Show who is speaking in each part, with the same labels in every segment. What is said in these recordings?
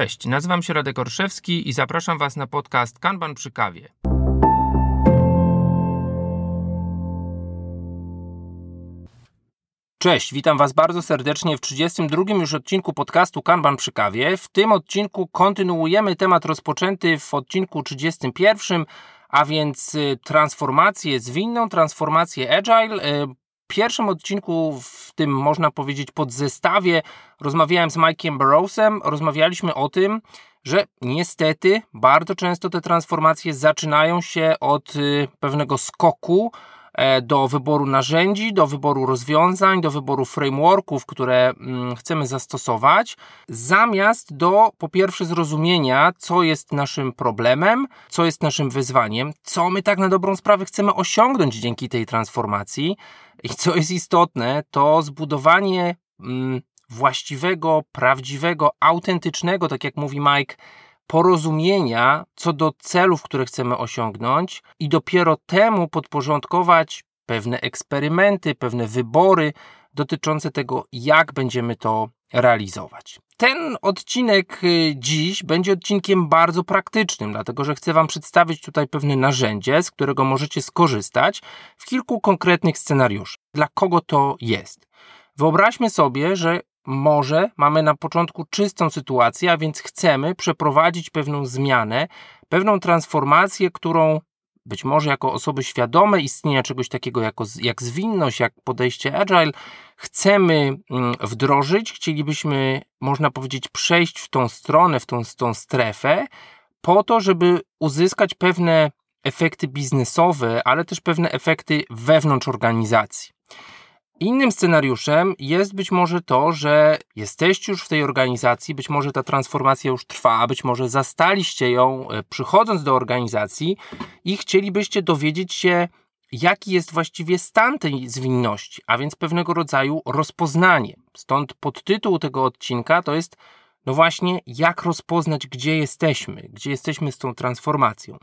Speaker 1: Cześć, nazywam się Radek Orszewski i zapraszam Was na podcast Kanban przy kawie. Cześć, witam Was bardzo serdecznie w 32 już odcinku podcastu Kanban przy kawie. W tym odcinku kontynuujemy temat rozpoczęty w odcinku 31, a więc y, transformację zwinną, transformację agile. Pierwszym odcinku, w tym można powiedzieć podzestawie, rozmawiałem z Mike'iem Burrowsem, rozmawialiśmy o tym, że niestety bardzo często te transformacje zaczynają się od y, pewnego skoku, do wyboru narzędzi, do wyboru rozwiązań, do wyboru frameworków, które mm, chcemy zastosować, zamiast do po pierwsze zrozumienia, co jest naszym problemem, co jest naszym wyzwaniem, co my tak na dobrą sprawę chcemy osiągnąć dzięki tej transformacji. I co jest istotne, to zbudowanie mm, właściwego, prawdziwego, autentycznego, tak jak mówi Mike, porozumienia co do celów, które chcemy osiągnąć, i dopiero temu podporządkować pewne eksperymenty, pewne wybory dotyczące tego, jak będziemy to realizować. Ten odcinek y, dziś będzie odcinkiem bardzo praktycznym, dlatego że chcę Wam przedstawić tutaj pewne narzędzie, z którego możecie skorzystać w kilku konkretnych scenariuszach. Dla kogo to jest? Wyobraźmy sobie, że może mamy na początku czystą sytuację, a więc chcemy przeprowadzić pewną zmianę, pewną transformację, którą być może jako osoby świadome istnienia czegoś takiego jako, jak zwinność, jak podejście agile, chcemy mm, wdrożyć, chcielibyśmy, można powiedzieć, przejść w tą stronę, w tą, w tą strefę, po to, żeby uzyskać pewne efekty biznesowe, ale też pewne efekty wewnątrz organizacji. Innym scenariuszem jest być może to, że jesteście już w tej organizacji, być może ta transformacja już trwa, być może zastaliście ją e, przychodząc do organizacji i chcielibyście dowiedzieć się, jaki jest właściwie stan tej zwinności, a więc pewnego rodzaju rozpoznanie. Stąd podtytuł tego odcinka to jest no właśnie, jak rozpoznać, gdzie jesteśmy, gdzie jesteśmy z tą transformacją.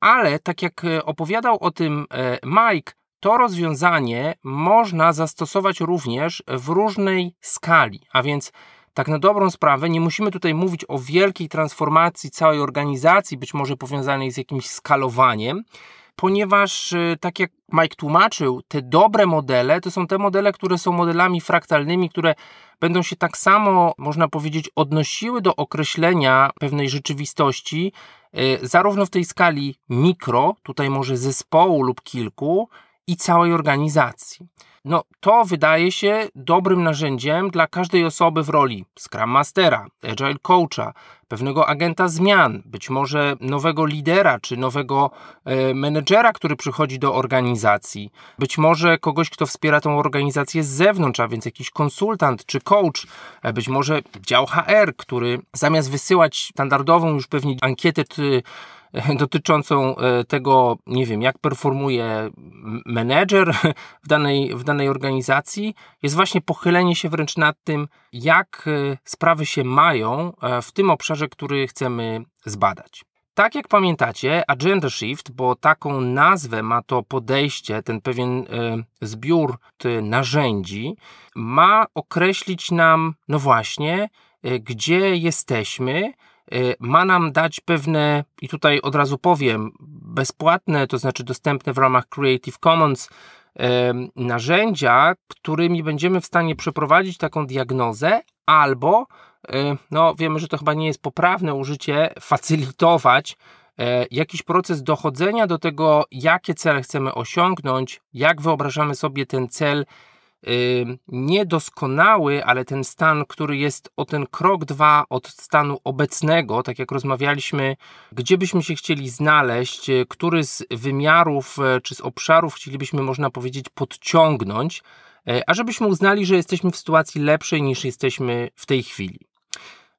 Speaker 1: Ale tak jak e, opowiadał o tym e, Mike, to rozwiązanie można zastosować również w różnej skali, a więc tak na dobrą sprawę nie musimy tutaj mówić o wielkiej transformacji całej organizacji, być może powiązanej z jakimś skalowaniem, ponieważ y, tak jak Mike tłumaczył, te dobre modele to są te modele, które są modelami fraktalnymi, które będą się tak samo, można powiedzieć, odnosiły do określenia pewnej rzeczywistości, y, zarówno w tej skali mikro, tutaj może zespołu lub kilku, i całej organizacji. No, to wydaje się dobrym narzędziem dla każdej osoby w roli Scrum Mastera, Agile Coacha, pewnego agenta zmian, być może nowego lidera czy nowego e, menedżera, który przychodzi do organizacji, być może kogoś, kto wspiera tą organizację z zewnątrz, a więc jakiś konsultant czy coach, e, być może dział HR, który zamiast wysyłać standardową już pewnie ankietę, dotyczącą e, tego, nie wiem, jak performuje menedżer w danej, w danej organizacji, jest właśnie pochylenie się wręcz nad tym, jak e, sprawy się mają e, w tym obszarze, który chcemy zbadać. Tak jak pamiętacie, Agenda Shift, bo taką nazwę ma to podejście, ten pewien zbiór narzędzi, ma określić nam, no właśnie, gdzie jesteśmy, ma nam dać pewne, i tutaj od razu powiem, bezpłatne, to znaczy dostępne w ramach Creative Commons narzędzia, którymi będziemy w stanie przeprowadzić taką diagnozę, albo, y, no wiemy, że to chyba nie jest poprawne użycie, facylitować jakiś proces dochodzenia do tego, jakie cele chcemy osiągnąć, jak wyobrażamy sobie ten cel niedoskonały, ale ten stan, który jest o ten krok dwa od stanu obecnego, tak jak rozmawialiśmy, gdzie byśmy się chcieli znaleźć, y, który z wymiarów y, czy z obszarów chcielibyśmy, można powiedzieć, podciągnąć, y, a żebyśmy uznali, że jesteśmy w sytuacji lepszej niż jesteśmy w tej chwili.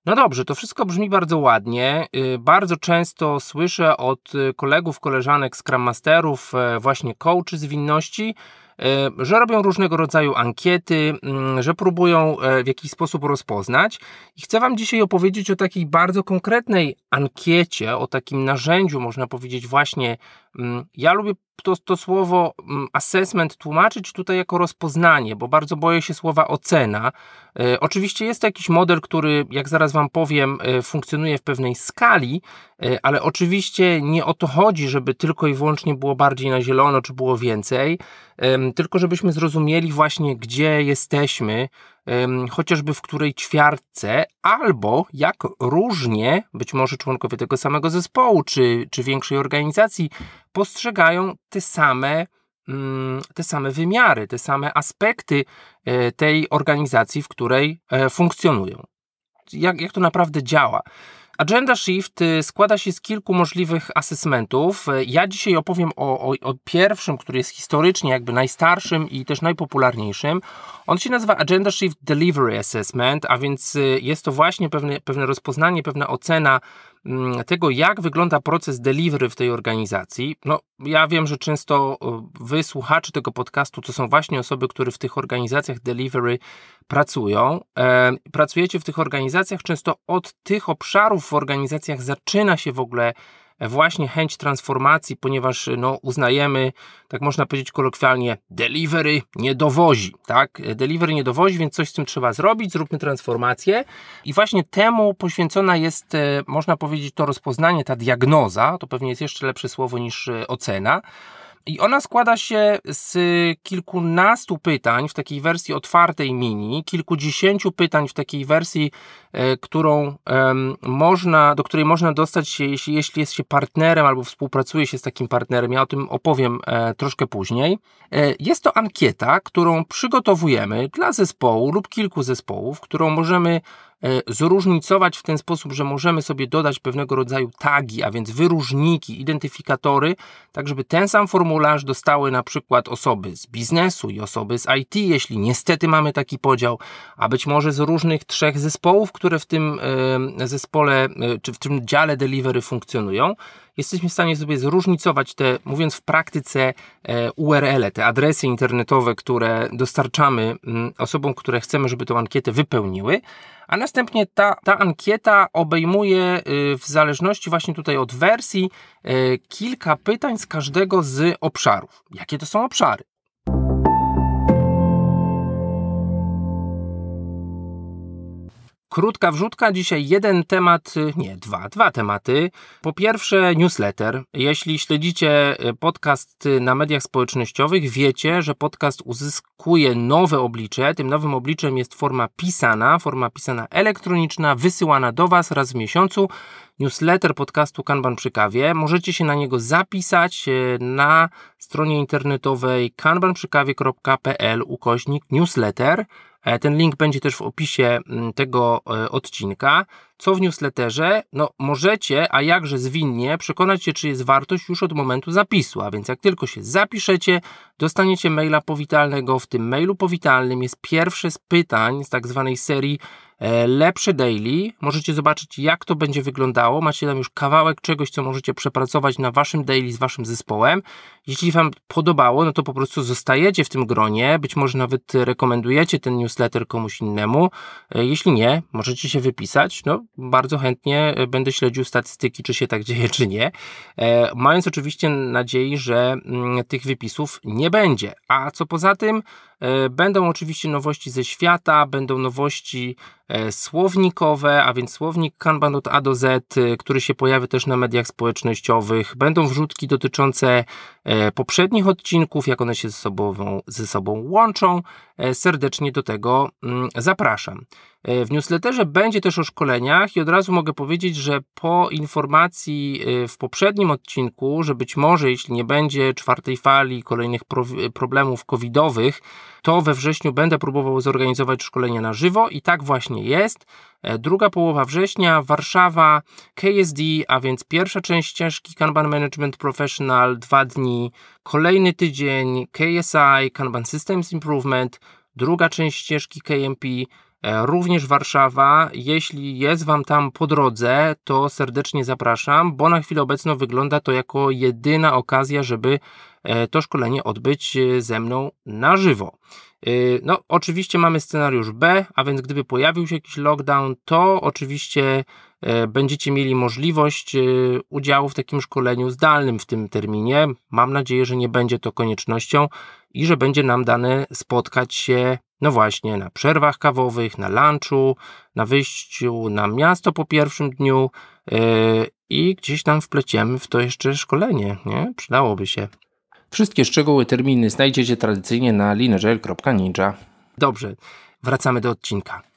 Speaker 1: No dobrze, to wszystko brzmi bardzo ładnie. Bardzo często słyszę od kolegów, koleżanek, Scrum Masterów, właśnie coachy zwinności, E, że robią różnego rodzaju ankiety, mm, że próbują e, w jakiś sposób rozpoznać. I chcę Wam dzisiaj opowiedzieć o takiej bardzo konkretnej ankiecie, o takim narzędziu, można powiedzieć, właśnie. Mm, ja lubię to, to słowo mm, assessment tłumaczyć tutaj jako rozpoznanie, bo bardzo boję się słowa ocena. E, oczywiście jest to jakiś model, który, jak zaraz Wam powiem, e, funkcjonuje w pewnej skali, e, ale oczywiście nie o to chodzi, żeby tylko i wyłącznie było bardziej na zielono, czy było więcej, tylko żebyśmy zrozumieli właśnie, gdzie jesteśmy, chociażby w której ćwiartce, albo jak różnie być może członkowie tego samego zespołu, czy, czy większej organizacji postrzegają te same mm, te same wymiary, te same aspekty e, tej organizacji, w której e, funkcjonują. Jak, jak to naprawdę działa? Agenda Shift y, składa się z kilku możliwych assessmentów. Ja dzisiaj opowiem o, o, o, pierwszym, który jest historycznie jakby najstarszym i też najpopularniejszym. On się nazywa Agenda Shift Delivery Assessment, a więc y, jest to właśnie pewne, pewne rozpoznanie, pewna ocena tego, jak wygląda proces delivery w tej organizacji. No, ja wiem, że często wy, słuchacze tego podcastu, to są właśnie osoby, które w tych organizacjach delivery pracują. E, pracujecie w tych organizacjach często od tych obszarów w organizacjach zaczyna się w ogóle właśnie chęć transformacji, ponieważ no, uznajemy, tak można powiedzieć kolokwialnie, delivery nie dowozi, tak? Delivery nie dowozi, więc coś z tym trzeba zrobić, zróbmy transformację. I właśnie temu poświęcona jest, e, można powiedzieć, to rozpoznanie, ta diagnoza, to pewnie jest jeszcze lepsze słowo niż e, ocena, i ona składa się z kilkunastu pytań w takiej wersji otwartej mini, kilkudziesięciu pytań w takiej wersji, e, którą można, do której można dostać się, jeśli, jeśli jest się partnerem albo współpracuje się z takim partnerem. Ja o tym opowiem e, troszkę później. E, jest to ankieta, którą przygotowujemy dla zespołu lub kilku zespołów, którą możemy zróżnicować w ten sposób, że możemy sobie dodać pewnego rodzaju tagi, a więc wyróżniki, identyfikatory, tak żeby ten sam formularz dostały na przykład osoby z biznesu i osoby z IT, jeśli niestety mamy taki podział, a być może z różnych trzech zespołów, które w tym e, zespole e, czy w tym dziale delivery funkcjonują. Jesteśmy w stanie sobie zróżnicować te, mówiąc w praktyce, URL-e, te adresy internetowe, które dostarczamy mm, osobom, które chcemy, żeby tą ankietę wypełniły, a następnie ta, ta ankieta obejmuje y, w zależności właśnie tutaj od wersji y, kilka pytań z każdego z obszarów. Jakie to są obszary? Krótka wrzutka, dzisiaj jeden temat, y, nie, dwa, dwa tematy. Po pierwsze, newsletter. Jeśli śledzicie y, podcast y, na mediach społecznościowych, wiecie, że podcast uzyskuje nowe oblicze. Tym nowym obliczem jest forma pisana, forma pisana elektroniczna, wysyłana do Was raz w miesiącu. Newsletter podcastu Kanban przy kawie. Możecie się na niego zapisać na stronie internetowej kanbanprzykawie.pl ukośnik newsletter. E, ten link będzie też w opisie mm, tego e, odcinka. Co w newsletterze? No, możecie, a jakże zwinnie, przekonać się, czy jest wartość już od momentu zapisu. A więc jak tylko się zapiszecie, dostaniecie maila powitalnego. W tym mailu powitalnym jest pierwsze z pytań z tak zwanej serii lepszy daily. Możecie zobaczyć, jak to będzie wyglądało. Macie tam już kawałek czegoś, co możecie przepracować na waszym daily z waszym zespołem. Jeśli wam podobało, no to po prostu zostajecie w tym gronie. Być może nawet rekomendujecie ten newsletter komuś innemu. E, jeśli nie, możecie się wypisać. No, bardzo chętnie e, będę śledził statystyki, czy się tak dzieje, czy nie. Mając oczywiście nadziei, że mm, tych wypisów nie będzie. A co poza tym, E, będą oczywiście nowości ze świata, będą nowości e, słownikowe, a więc słownik Kanban od A do Z, e, który się pojawi też na mediach społecznościowych. Będą wrzutki dotyczące poprzednich odcinków, jak one się ze sobą, ze sobą łączą. Serdecznie do tego mm, zapraszam. E, w newsletterze będzie też o szkoleniach i od razu mogę powiedzieć, że po informacji e, w poprzednim odcinku, że być może jeśli nie będzie czwartej fali, kolejnych problemów covidowych, to we wrześniu będę próbował zorganizować szkolenie na żywo i tak właśnie jest. E, druga połowa września, Warszawa, KSD, a więc pierwsza część ścieżki Kanban Management Professional, dwa dni, kolejny tydzień KSI, Kanban Systems Improvement, druga część ścieżki KMP, również Warszawa. Jeśli jest Wam tam po drodze, to serdecznie zapraszam, bo na chwilę obecną wygląda to jako jedyna okazja, żeby e, to szkolenie odbyć e, ze mną na żywo. No, oczywiście mamy scenariusz B, a więc gdyby pojawił się jakiś lockdown, to oczywiście będziecie mieli możliwość udziału w takim szkoleniu zdalnym w tym terminie. Mam nadzieję, że nie będzie to koniecznością i że będzie nam dane spotkać się no właśnie, na przerwach kawowych, na lunchu, na wyjściu na miasto po pierwszym dniu yy, i gdzieś tam wpleciemy w to jeszcze szkolenie, nie? Przydałoby się. Wszystkie szczegóły, terminy znajdziecie tradycyjnie na lineagile.ninja. Dobrze, wracamy do odcinka.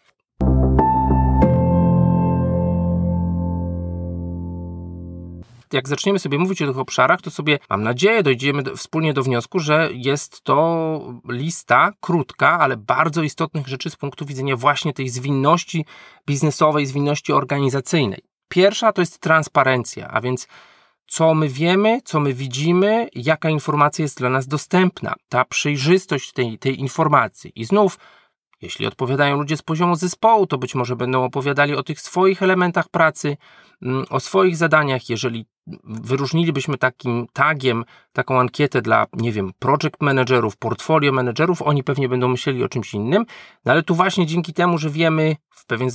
Speaker 1: Jak zaczniemy sobie mówić o tych obszarach, to sobie, mam nadzieję, dojdziemy do, wspólnie do wniosku, że jest to lista krótka, ale bardzo istotnych rzeczy z punktu widzenia właśnie tej zwinności biznesowej, zwinności organizacyjnej. Pierwsza to jest transparencja, a więc co my wiemy, co my widzimy, jaka informacja jest dla nas dostępna, ta przejrzystość tej, tej informacji. I znów jeśli odpowiadają ludzie z poziomu zespołu, to być może będą opowiadali o tych swoich elementach pracy, mm, o swoich zadaniach. Jeżeli wyróżnilibyśmy takim tagiem taką ankietę dla, nie wiem, project managerów, portfolio managerów, oni pewnie będą myśleli o czymś innym, no ale tu właśnie dzięki temu, że wiemy w pewien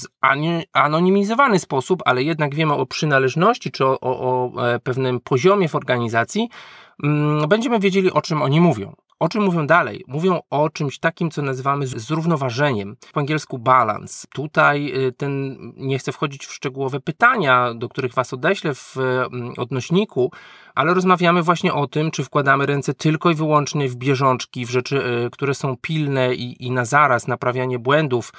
Speaker 1: anonimizowany sposób, ale jednak wiemy o przynależności czy o, o, o e, pewnym poziomie w organizacji, będziemy wiedzieli o czym oni mówią. O czym mówią dalej? Mówią o czymś takim, co nazywamy zrównoważeniem. Po angielsku balance. Tutaj y, ten, nie chcę wchodzić w szczegółowe pytania, do których Was odeślę w mm, odnośniku, ale rozmawiamy właśnie o tym, czy wkładamy ręce tylko i wyłącznie w bieżączki, w rzeczy, y, które są pilne i, i na zaraz, naprawianie błędów,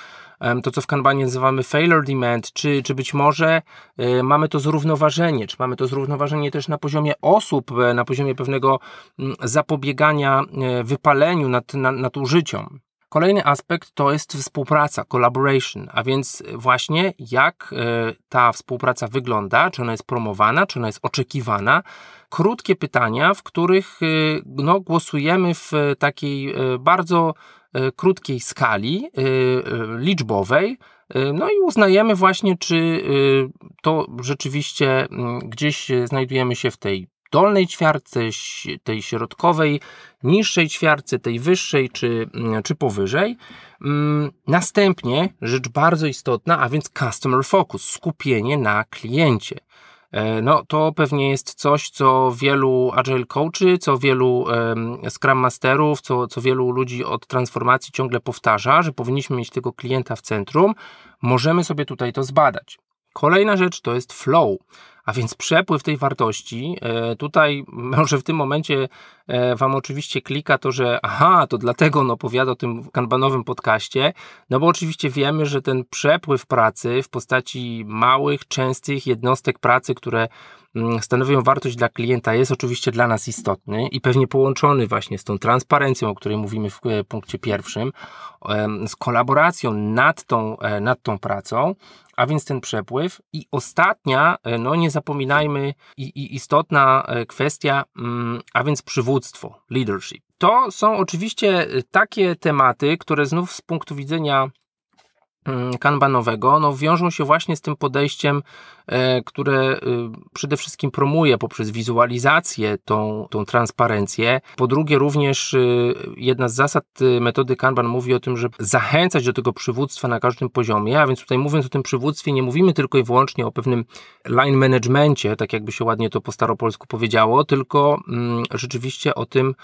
Speaker 1: to co w Kanbanie nazywamy failure demand, czy, czy być może y, mamy to zrównoważenie, czy mamy to zrównoważenie też na poziomie osób, e, na poziomie pewnego mm, zapobiegania e, wypaleniu, nad, nad, nadużyciom. Kolejny aspekt to jest współpraca, collaboration, a więc właśnie jak e, ta współpraca wygląda, czy ona jest promowana, czy ona jest oczekiwana. Krótkie pytania, w których no, głosujemy w takiej bardzo E, krótkiej skali e, e, liczbowej, no i uznajemy właśnie, czy to rzeczywiście gdzieś znajdujemy się w tej dolnej ćwiartce, tej środkowej, niższej ćwiartce, tej wyższej czy, mm, czy powyżej. Mm, następnie rzecz bardzo istotna, a więc customer focus, skupienie na kliencie. E, no to pewnie jest coś, co wielu agile coachy, co wielu um, scrum masterów, co, co wielu ludzi od transformacji ciągle powtarza, że powinniśmy mieć tego klienta w centrum. Możemy sobie tutaj to zbadać. Kolejna rzecz to jest flow. A więc przepływ tej wartości, e, tutaj może w tym momencie e, Wam oczywiście klika to, że aha, to dlatego on opowiada o tym kanbanowym podcaście, no bo oczywiście wiemy, że ten przepływ pracy w postaci małych, częstych jednostek pracy, które stanowią wartość dla klienta, jest oczywiście dla nas istotny i pewnie połączony właśnie z tą transparencją, o której mówimy w e, punkcie pierwszym, z kolaboracją nad tą, nad tą pracą, a więc ten przepływ. I ostatnia, e, no nie zapominajmy, i, i istotna e, kwestia, mm, a więc przywództwo, leadership. To są oczywiście e, takie tematy, które znów z punktu widzenia Mm, kanbanowego, no wiążą się właśnie z tym podejściem, e, które y, przede wszystkim promuje poprzez wizualizację tą, tą transparencję. Po drugie, również y, jedna z zasad y, metody Kanban mówi o tym, żeby zachęcać do tego przywództwa na każdym poziomie, a więc tutaj mówiąc o tym przywództwie, nie mówimy tylko i wyłącznie o pewnym line managementie, tak jakby się ładnie to po staropolsku powiedziało, tylko mm, rzeczywiście o tym,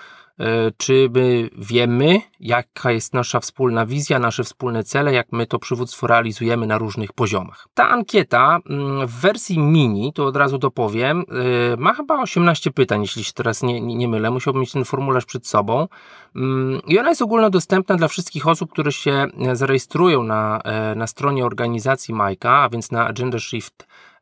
Speaker 1: czy my wiemy, jaka jest nasza wspólna wizja, nasze wspólne cele, jak my to przywództwo realizujemy na różnych poziomach. Ta ankieta mm, w wersji mini, to od razu dopowiem, e, ma chyba 18 pytań, jeśli się teraz nie, nie mylę. Musiałbym mieć ten formularz przed sobą. Mm, I ona jest ogólnodostępna dla wszystkich osób, które się zarejestrują na, e, na stronie organizacji Majka, a więc na agendashift.com .com.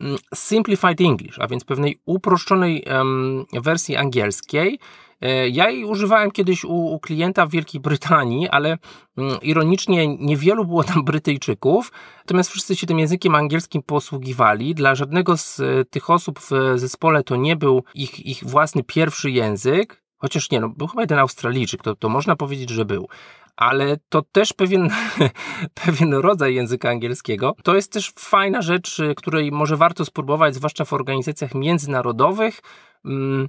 Speaker 1: mm, Simplified English, a więc pewnej uproszczonej wersji angielskiej, E, ja jej używałem kiedyś u, u klienta w Wielkiej Brytanii, ale mm, ironicznie niewielu było tam Brytyjczyków, natomiast wszyscy się tym językiem angielskim posługiwali. Dla żadnego z e, tych osób w zespole to nie był ich, ich własny pierwszy język. Chociaż nie, no był chyba jeden Australijczyk, to, to można powiedzieć, że był. Ale to też pewien, pewien rodzaj języka angielskiego. To jest też fajna rzecz, której może warto spróbować, zwłaszcza w organizacjach międzynarodowych. Mm,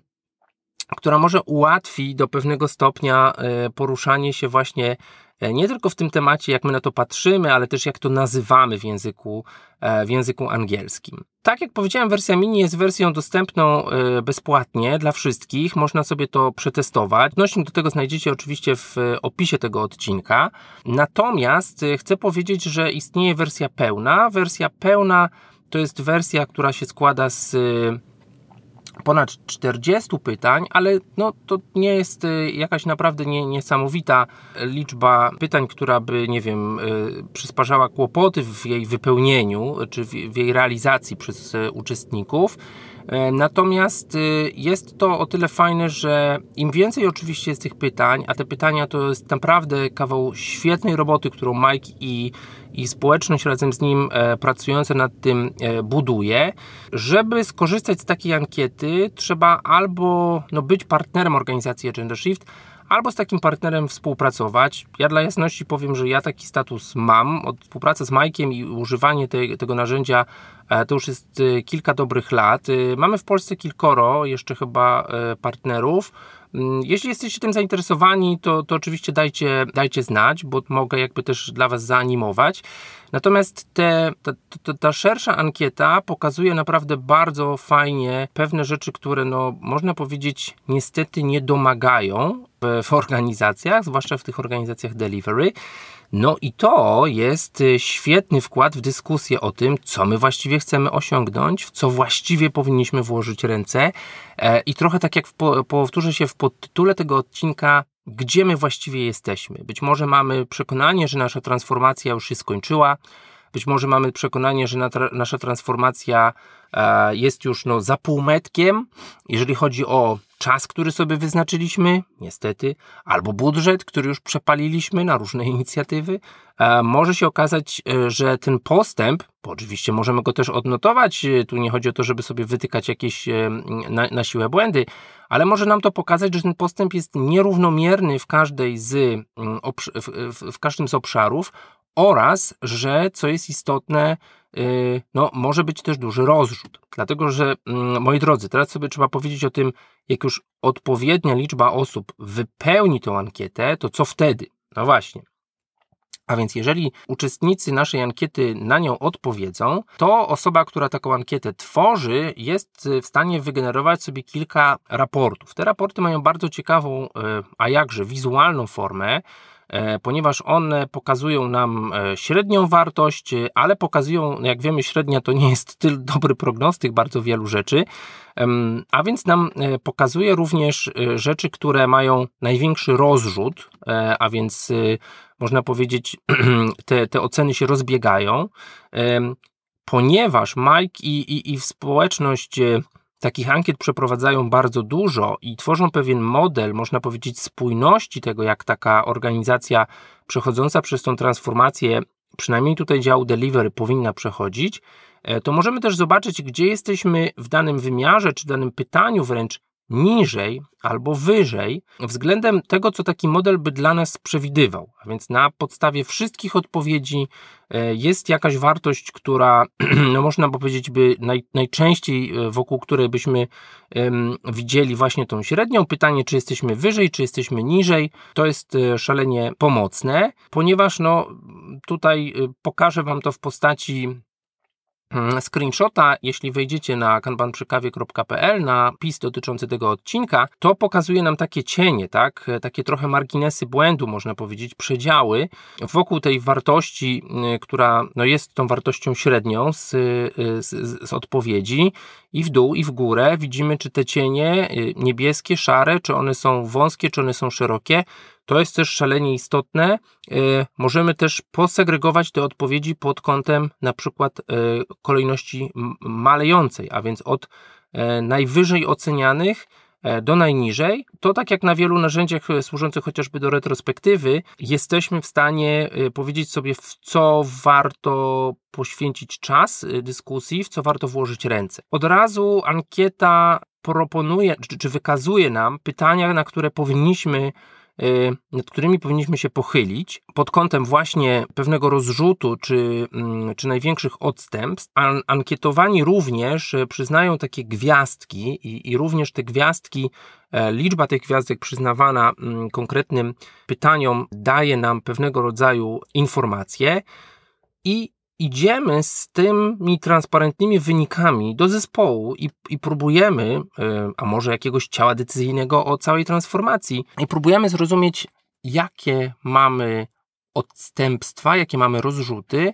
Speaker 1: która może ułatwi do pewnego stopnia e, poruszanie się właśnie nie tylko w tym temacie, jak my na to patrzymy, ale też jak to nazywamy w języku, e, w języku angielskim. Tak jak powiedziałem, wersja mini jest wersją dostępną bezpłatnie dla wszystkich. Można sobie to przetestować. Odnośnik do tego znajdziecie oczywiście w opisie tego odcinka. Natomiast chcę powiedzieć, że istnieje wersja pełna. Wersja pełna to jest wersja, która się składa z ponad 40 pytań, ale no, to nie jest y, jakaś naprawdę nie, niesamowita liczba pytań, która by, nie wiem, y, przysparzała kłopoty w jej wypełnieniu czy w jej realizacji przez y, uczestników. E, natomiast jest to o tyle fajne, że im więcej oczywiście jest tych pytań, a te pytania to jest naprawdę kawał świetnej roboty, którą Mike i i społeczność razem z nim e, pracująca nad tym e, buduje. Żeby skorzystać z takiej ankiety, trzeba albo no, być partnerem organizacji Agenda Shift, albo z takim partnerem współpracować. Ja dla jasności powiem, że ja taki status mam. Od współpracy z Majkiem i używanie te, tego narzędzia e, to już jest kilka dobrych lat. Mamy w Polsce kilkoro jeszcze chyba partnerów. Mm, jeśli jesteście tym zainteresowani, to, to oczywiście dajcie, dajcie znać, bo mogę jakby też dla Was zaanimować. Natomiast te, ta, ta, ta, szersza ankieta pokazuje naprawdę bardzo fajnie pewne rzeczy, które no, można powiedzieć niestety nie domagają w, organizacjach, zwłaszcza w tych organizacjach delivery. No i to jest y, świetny wkład w dyskusję o tym, co my właściwie chcemy osiągnąć, w co właściwie powinniśmy włożyć ręce. E, I trochę tak jak powtórzę się w podtytule tego odcinka, gdzie my właściwie jesteśmy. Być może mamy przekonanie, że nasza transformacja już się skończyła, być może mamy przekonanie, że nasza transformacja e, jest już no, za półmetkiem, jeżeli chodzi o czas, który sobie wyznaczyliśmy, niestety, albo budżet, który już przepaliliśmy na różne inicjatywy. E, może się okazać, e, że ten postęp, bo oczywiście możemy go też odnotować, tu nie chodzi o to, żeby sobie wytykać jakieś na, na siłę błędy, ale może nam to pokazać, że ten postęp jest nierównomierny w każdej z, w, w, w każdym z obszarów oraz, że co jest istotne, no, może być też duży rozrzut. Dlatego, że mm, moi drodzy, teraz sobie trzeba powiedzieć o tym, jak już odpowiednia liczba osób wypełni tę ankietę, to co wtedy? No właśnie. A więc jeżeli uczestnicy naszej ankiety na nią odpowiedzą, to osoba, która taką ankietę tworzy, jest w stanie wygenerować sobie kilka raportów. Te raporty mają bardzo ciekawą, y, a jakże wizualną formę. E, ponieważ one pokazują nam e, średnią wartość, e, ale pokazują, jak wiemy, średnia to nie jest tyl dobry prognostyk bardzo wielu rzeczy, a więc nam pokazuje również rzeczy, które mają największy rozrzut, a więc można powiedzieć, te, te oceny się rozbiegają, ponieważ Mike i, i, i społeczność takich ankiet przeprowadzają bardzo dużo i tworzą pewien model, można powiedzieć, spójności tego, jak taka organizacja przechodząca przez tą transformację, przynajmniej tutaj dział delivery, powinna przechodzić, e, to możemy też zobaczyć, gdzie jesteśmy w danym wymiarze, czy danym pytaniu wręcz niżej albo wyżej względem tego, co taki model by dla nas przewidywał. A więc na podstawie wszystkich odpowiedzi e, jest jakaś wartość, która, no można powiedzieć, by naj, najczęściej e, wokół której byśmy um, widzieli właśnie tą średnią. Pytanie, czy jesteśmy wyżej, czy jesteśmy niżej, to jest e, szalenie pomocne, ponieważ no, tutaj pokażę Wam to w postaci screenshota, jeśli wejdziecie na kanbanprzykawie.pl na pis dotyczący tego odcinka, to pokazuje nam takie cienie, tak? Takie trochę marginesy błędu, można powiedzieć, przedziały wokół tej wartości, y, która no, jest tą wartością średnią z, y, z, z odpowiedzi i w dół, i w górę. Widzimy, czy te cienie y, niebieskie, szare, czy one są wąskie, czy one są szerokie. To jest też szalenie istotne. E, możemy też posegregować te odpowiedzi pod kątem na przykład e, kolejności malejącej, a więc od e, najwyżej ocenianych do najniżej, to tak jak na wielu narzędziach służących chociażby do retrospektywy, jesteśmy w stanie powiedzieć sobie, w co warto poświęcić czas dyskusji, w co warto włożyć ręce. Od razu ankieta proponuje, czy, czy wykazuje nam pytania, na które powinniśmy nad którymi powinniśmy się pochylić pod kątem właśnie pewnego rozrzutu czy, mm, czy największych odstępstw. An ankietowani również przyznają takie gwiazdki i, i również te gwiazdki E, liczba tych gwiazdek przyznawana mm, konkretnym pytaniom daje nam pewnego rodzaju informacje i idziemy z tymi transparentnymi wynikami do zespołu i, i próbujemy, e, a może jakiegoś ciała decyzyjnego o całej transformacji, i próbujemy zrozumieć, jakie mamy odstępstwa, jakie mamy rozrzuty,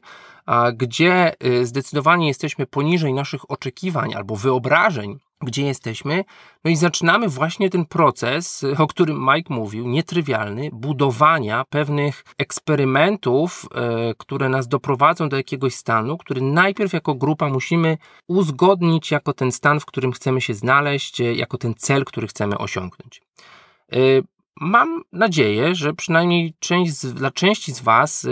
Speaker 1: gdzie e, zdecydowanie jesteśmy poniżej naszych oczekiwań albo wyobrażeń gdzie jesteśmy. No i zaczynamy właśnie ten proces, o którym Mike mówił, nietrywialny, budowania pewnych eksperymentów, e, które nas doprowadzą do jakiegoś stanu, który najpierw jako grupa musimy uzgodnić jako ten stan, w którym chcemy się znaleźć, e, jako ten cel, który chcemy osiągnąć. E, mam nadzieję, że przynajmniej część z, dla części z Was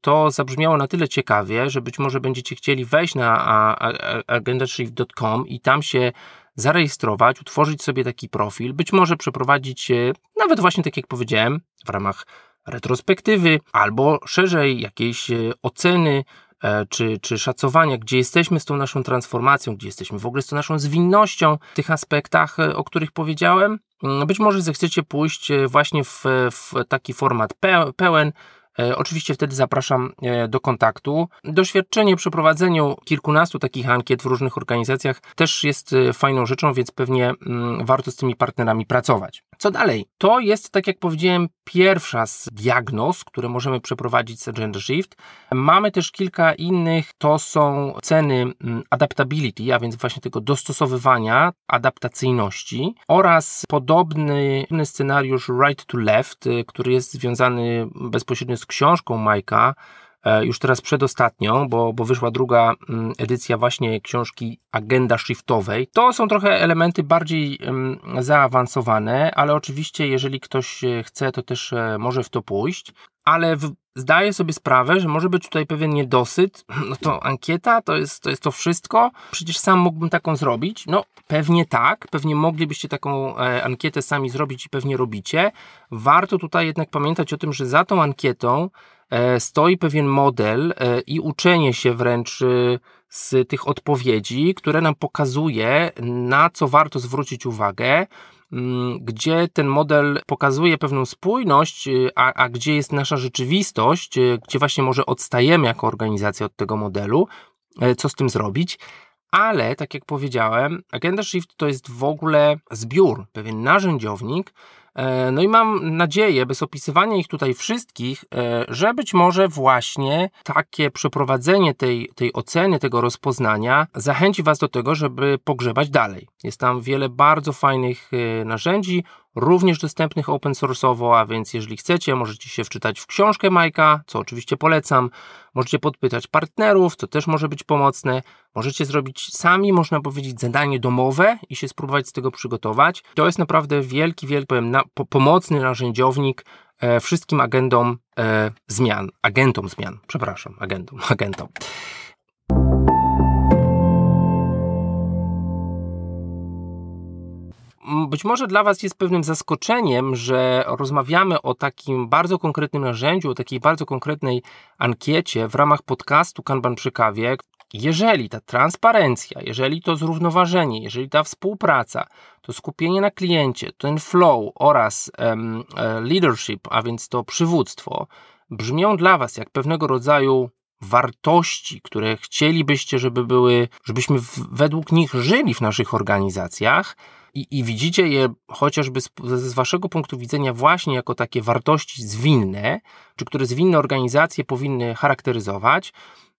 Speaker 1: to zabrzmiało na tyle ciekawie, że być może będziecie chcieli wejść na agendashift.com i tam się zarejestrować, utworzyć sobie taki profil, być może przeprowadzić nawet właśnie tak jak powiedziałem, w ramach retrospektywy albo szerzej jakiejś e, oceny e, czy, czy szacowania, gdzie jesteśmy z tą naszą transformacją, gdzie jesteśmy w ogóle z tą naszą zwinnością w tych aspektach, e, o których powiedziałem. Mm, być może zechcecie pójść właśnie w, w taki format pełen, E, oczywiście wtedy zapraszam e, do kontaktu. Doświadczenie przy prowadzeniu kilkunastu takich ankiet w różnych organizacjach też jest e, fajną rzeczą, więc pewnie mm, warto z tymi partnerami pracować. Co dalej? To jest, tak jak powiedziałem, pierwsza z diagnoz, które możemy przeprowadzić z Agenda Shift. Mamy też kilka innych, to są ceny mm, adaptability, a więc właśnie tego dostosowywania, adaptacyjności oraz podobny scenariusz right to left, który jest związany bezpośrednio z książką Majka, e, już teraz przedostatnią, bo, bo wyszła druga mm, edycja właśnie książki Agenda Shiftowej. To są trochę elementy bardziej zaawansowane, ale oczywiście jeżeli ktoś e, chce, to też e, może w to pójść. Ale w, zdaję sobie sprawę, że może być tutaj pewien niedosyt. No to ankieta to jest, to jest to wszystko. Przecież sam mógłbym taką zrobić. No pewnie tak, pewnie moglibyście taką e, ankietę sami zrobić i pewnie robicie. Warto tutaj jednak pamiętać o tym, że za tą ankietą e, stoi pewien model e, i uczenie się wręcz e, z tych odpowiedzi, które nam pokazuje, na co warto zwrócić uwagę gdzie ten model pokazuje pewną spójność, y, a, a gdzie jest nasza rzeczywistość, y, gdzie właśnie może odstajemy jako organizacja od tego modelu, y, co z tym zrobić. Ale, tak jak powiedziałem, Agenda Shift to jest w ogóle zbiór, pewien narzędziownik, E, no i mam nadzieję, bez opisywania ich tutaj wszystkich, e, że być może właśnie takie przeprowadzenie tej, tej oceny, tego rozpoznania zachęci Was do tego, żeby pogrzebać dalej. Jest tam wiele bardzo fajnych e, narzędzi, również dostępnych open source'owo, a więc jeżeli chcecie, możecie się wczytać w książkę Majka, co oczywiście polecam. Możecie podpytać partnerów, co też może być pomocne. Możecie zrobić sami, można powiedzieć, zadanie domowe i się spróbować z tego przygotować. To jest naprawdę wielki, wielki, powiem, na, po, pomocny narzędziownik e, wszystkim agendom e, zmian, agentom zmian, przepraszam, agentom, agentom. być może dla Was jest pewnym zaskoczeniem, że rozmawiamy o takim bardzo konkretnym narzędziu, o takiej bardzo konkretnej ankiecie w ramach podcastu Kanban przy kawie. Jeżeli ta transparencja, jeżeli to zrównoważenie, jeżeli ta współpraca, to skupienie na kliencie, ten flow oraz um, leadership, a więc to przywództwo, brzmią dla Was jak pewnego rodzaju wartości, które chcielibyście, żeby były, żebyśmy według nich żyli w naszych organizacjach, i, i widzicie je chociażby z, z waszego punktu widzenia właśnie jako takie wartości zwinne, czy które zwinne organizacje powinny charakteryzować,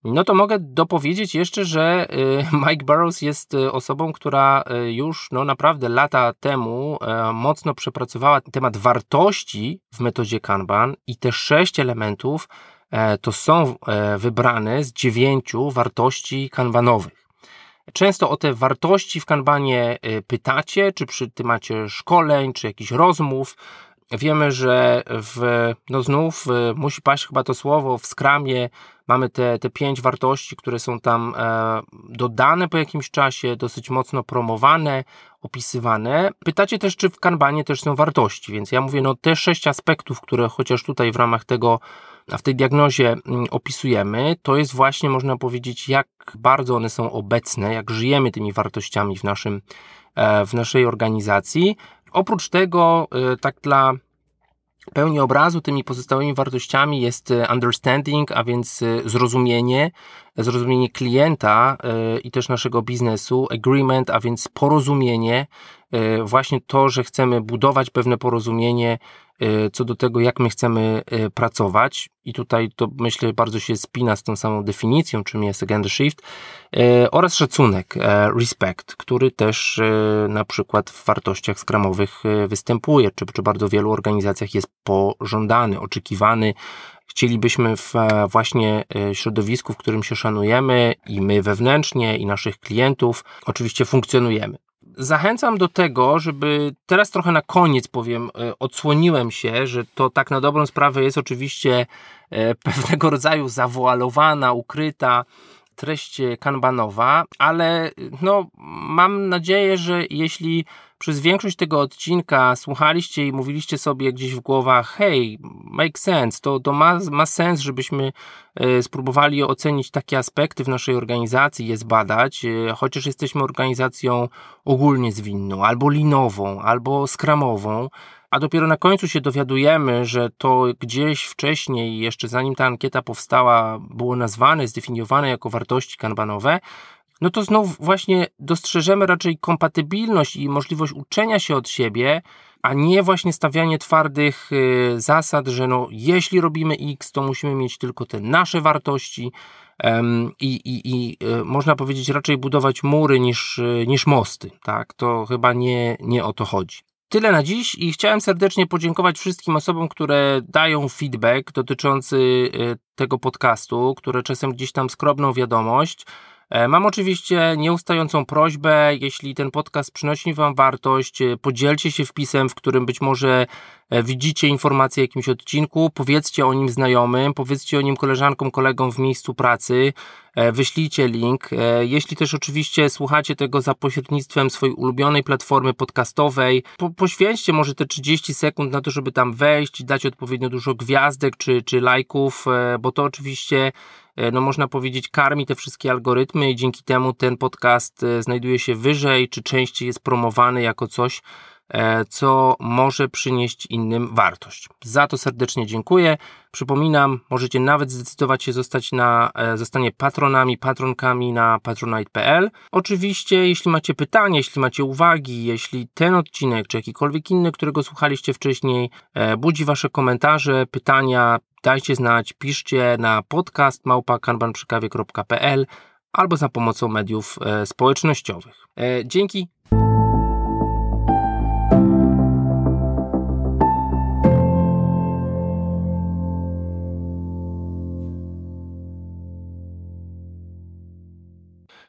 Speaker 1: no to mogę dopowiedzieć jeszcze, że y, Mike Burrows jest y, osobą, która y, już no naprawdę lata temu mocno przepracowała temat wartości w metodzie Kanban i te sześć elementów to są wybrane z dziewięciu wartości kanbanowych. Często o te wartości w kanbanie pytacie, czy przy temacie szkoleń, czy jakichś rozmów. Wiemy, że w, no znów musi paść chyba to słowo, w skramie mamy te, te pięć wartości, które są tam e, dodane po jakimś czasie, dosyć mocno promowane, opisywane. Pytacie też, czy w kanbanie też są wartości, więc ja mówię, no te sześć aspektów, które chociaż tutaj w ramach tego w tej diagnozie mm, opisujemy, to jest właśnie, można powiedzieć, jak bardzo one są obecne, jak żyjemy tymi wartościami w, naszym, e, w naszej organizacji. Oprócz tego, e, tak dla pełni obrazu tymi pozostałymi wartościami jest e, understanding, a więc zrozumienie, zrozumienie klienta i też naszego biznesu, agreement, a więc porozumienie, właśnie to, że chcemy budować pewne porozumienie E, co do tego, jak my chcemy e, pracować. I tutaj to myślę bardzo się spina z tą samą definicją, czym jest agenda shift, e, oraz szacunek, respect, który też na przykład w wartościach skramowych występuje, czy przy bardzo wielu organizacjach jest pożądany, oczekiwany. Chcielibyśmy w właśnie środowisku, w którym się szanujemy i my wewnętrznie, i naszych klientów, oczywiście funkcjonujemy zachęcam do tego, żeby teraz trochę na koniec powiem, e, odsłoniłem się, że to tak na dobrą sprawę jest oczywiście e, pewnego rodzaju zawoalowana, ukryta treść kanbanowa, ale no, mam nadzieję, że jeśli przez większość tego odcinka słuchaliście i mówiliście sobie gdzieś w głowach, hej, make sense, to, to ma, ma sens, żebyśmy e, spróbowali ocenić takie aspekty w naszej organizacji, je zbadać, e, chociaż jesteśmy organizacją ogólnie zwinną, albo linową, albo skramową, a dopiero na końcu się dowiadujemy, że to gdzieś wcześniej, jeszcze zanim ta ankieta powstała, było nazwane, zdefiniowane jako wartości kanbanowe, no to znów właśnie dostrzeżemy raczej kompatybilność i możliwość uczenia się od siebie, a nie właśnie stawianie twardych y, zasad, że no, jeśli robimy X, to musimy mieć tylko te nasze wartości i, y, można powiedzieć raczej budować mury niż, y, niż mosty. Tak? To chyba nie, nie o to chodzi. Tyle na dziś i chciałem serdecznie podziękować wszystkim osobom, które dają feedback dotyczący tego podcastu, które czasem gdzieś tam skrobną wiadomość. E, mam oczywiście nieustającą prośbę, jeśli ten podcast przynosi Wam wartość, e, podzielcie się wpisem, w którym być może widzicie informację o jakimś odcinku, powiedzcie o nim znajomym, powiedzcie o nim koleżankom, kolegom w miejscu pracy, wyślijcie link. Jeśli też oczywiście słuchacie tego za pośrednictwem swojej ulubionej platformy podcastowej, po, poświęćcie może te 30 sekund na to, żeby tam wejść, dać odpowiednio dużo gwiazdek czy, czy lajków, bo to oczywiście E, no można powiedzieć, karmi te wszystkie algorytmy i dzięki temu ten podcast e, znajduje się wyżej, czy częściej jest promowany jako coś, e, co może przynieść innym wartość. Za to serdecznie dziękuję. Przypominam, możecie nawet zdecydować się zostać na, zostanie patronami, patronkami na patronite.pl. Oczywiście, jeśli macie pytania, jeśli macie uwagi, jeśli ten odcinek, czy jakikolwiek inny, którego słuchaliście wcześniej, budzi Wasze komentarze, pytania, dajcie znać, piszcie na podcast małpa.kanbanprzykawie.pl albo za pomocą mediów e, społecznościowych. E, dzięki.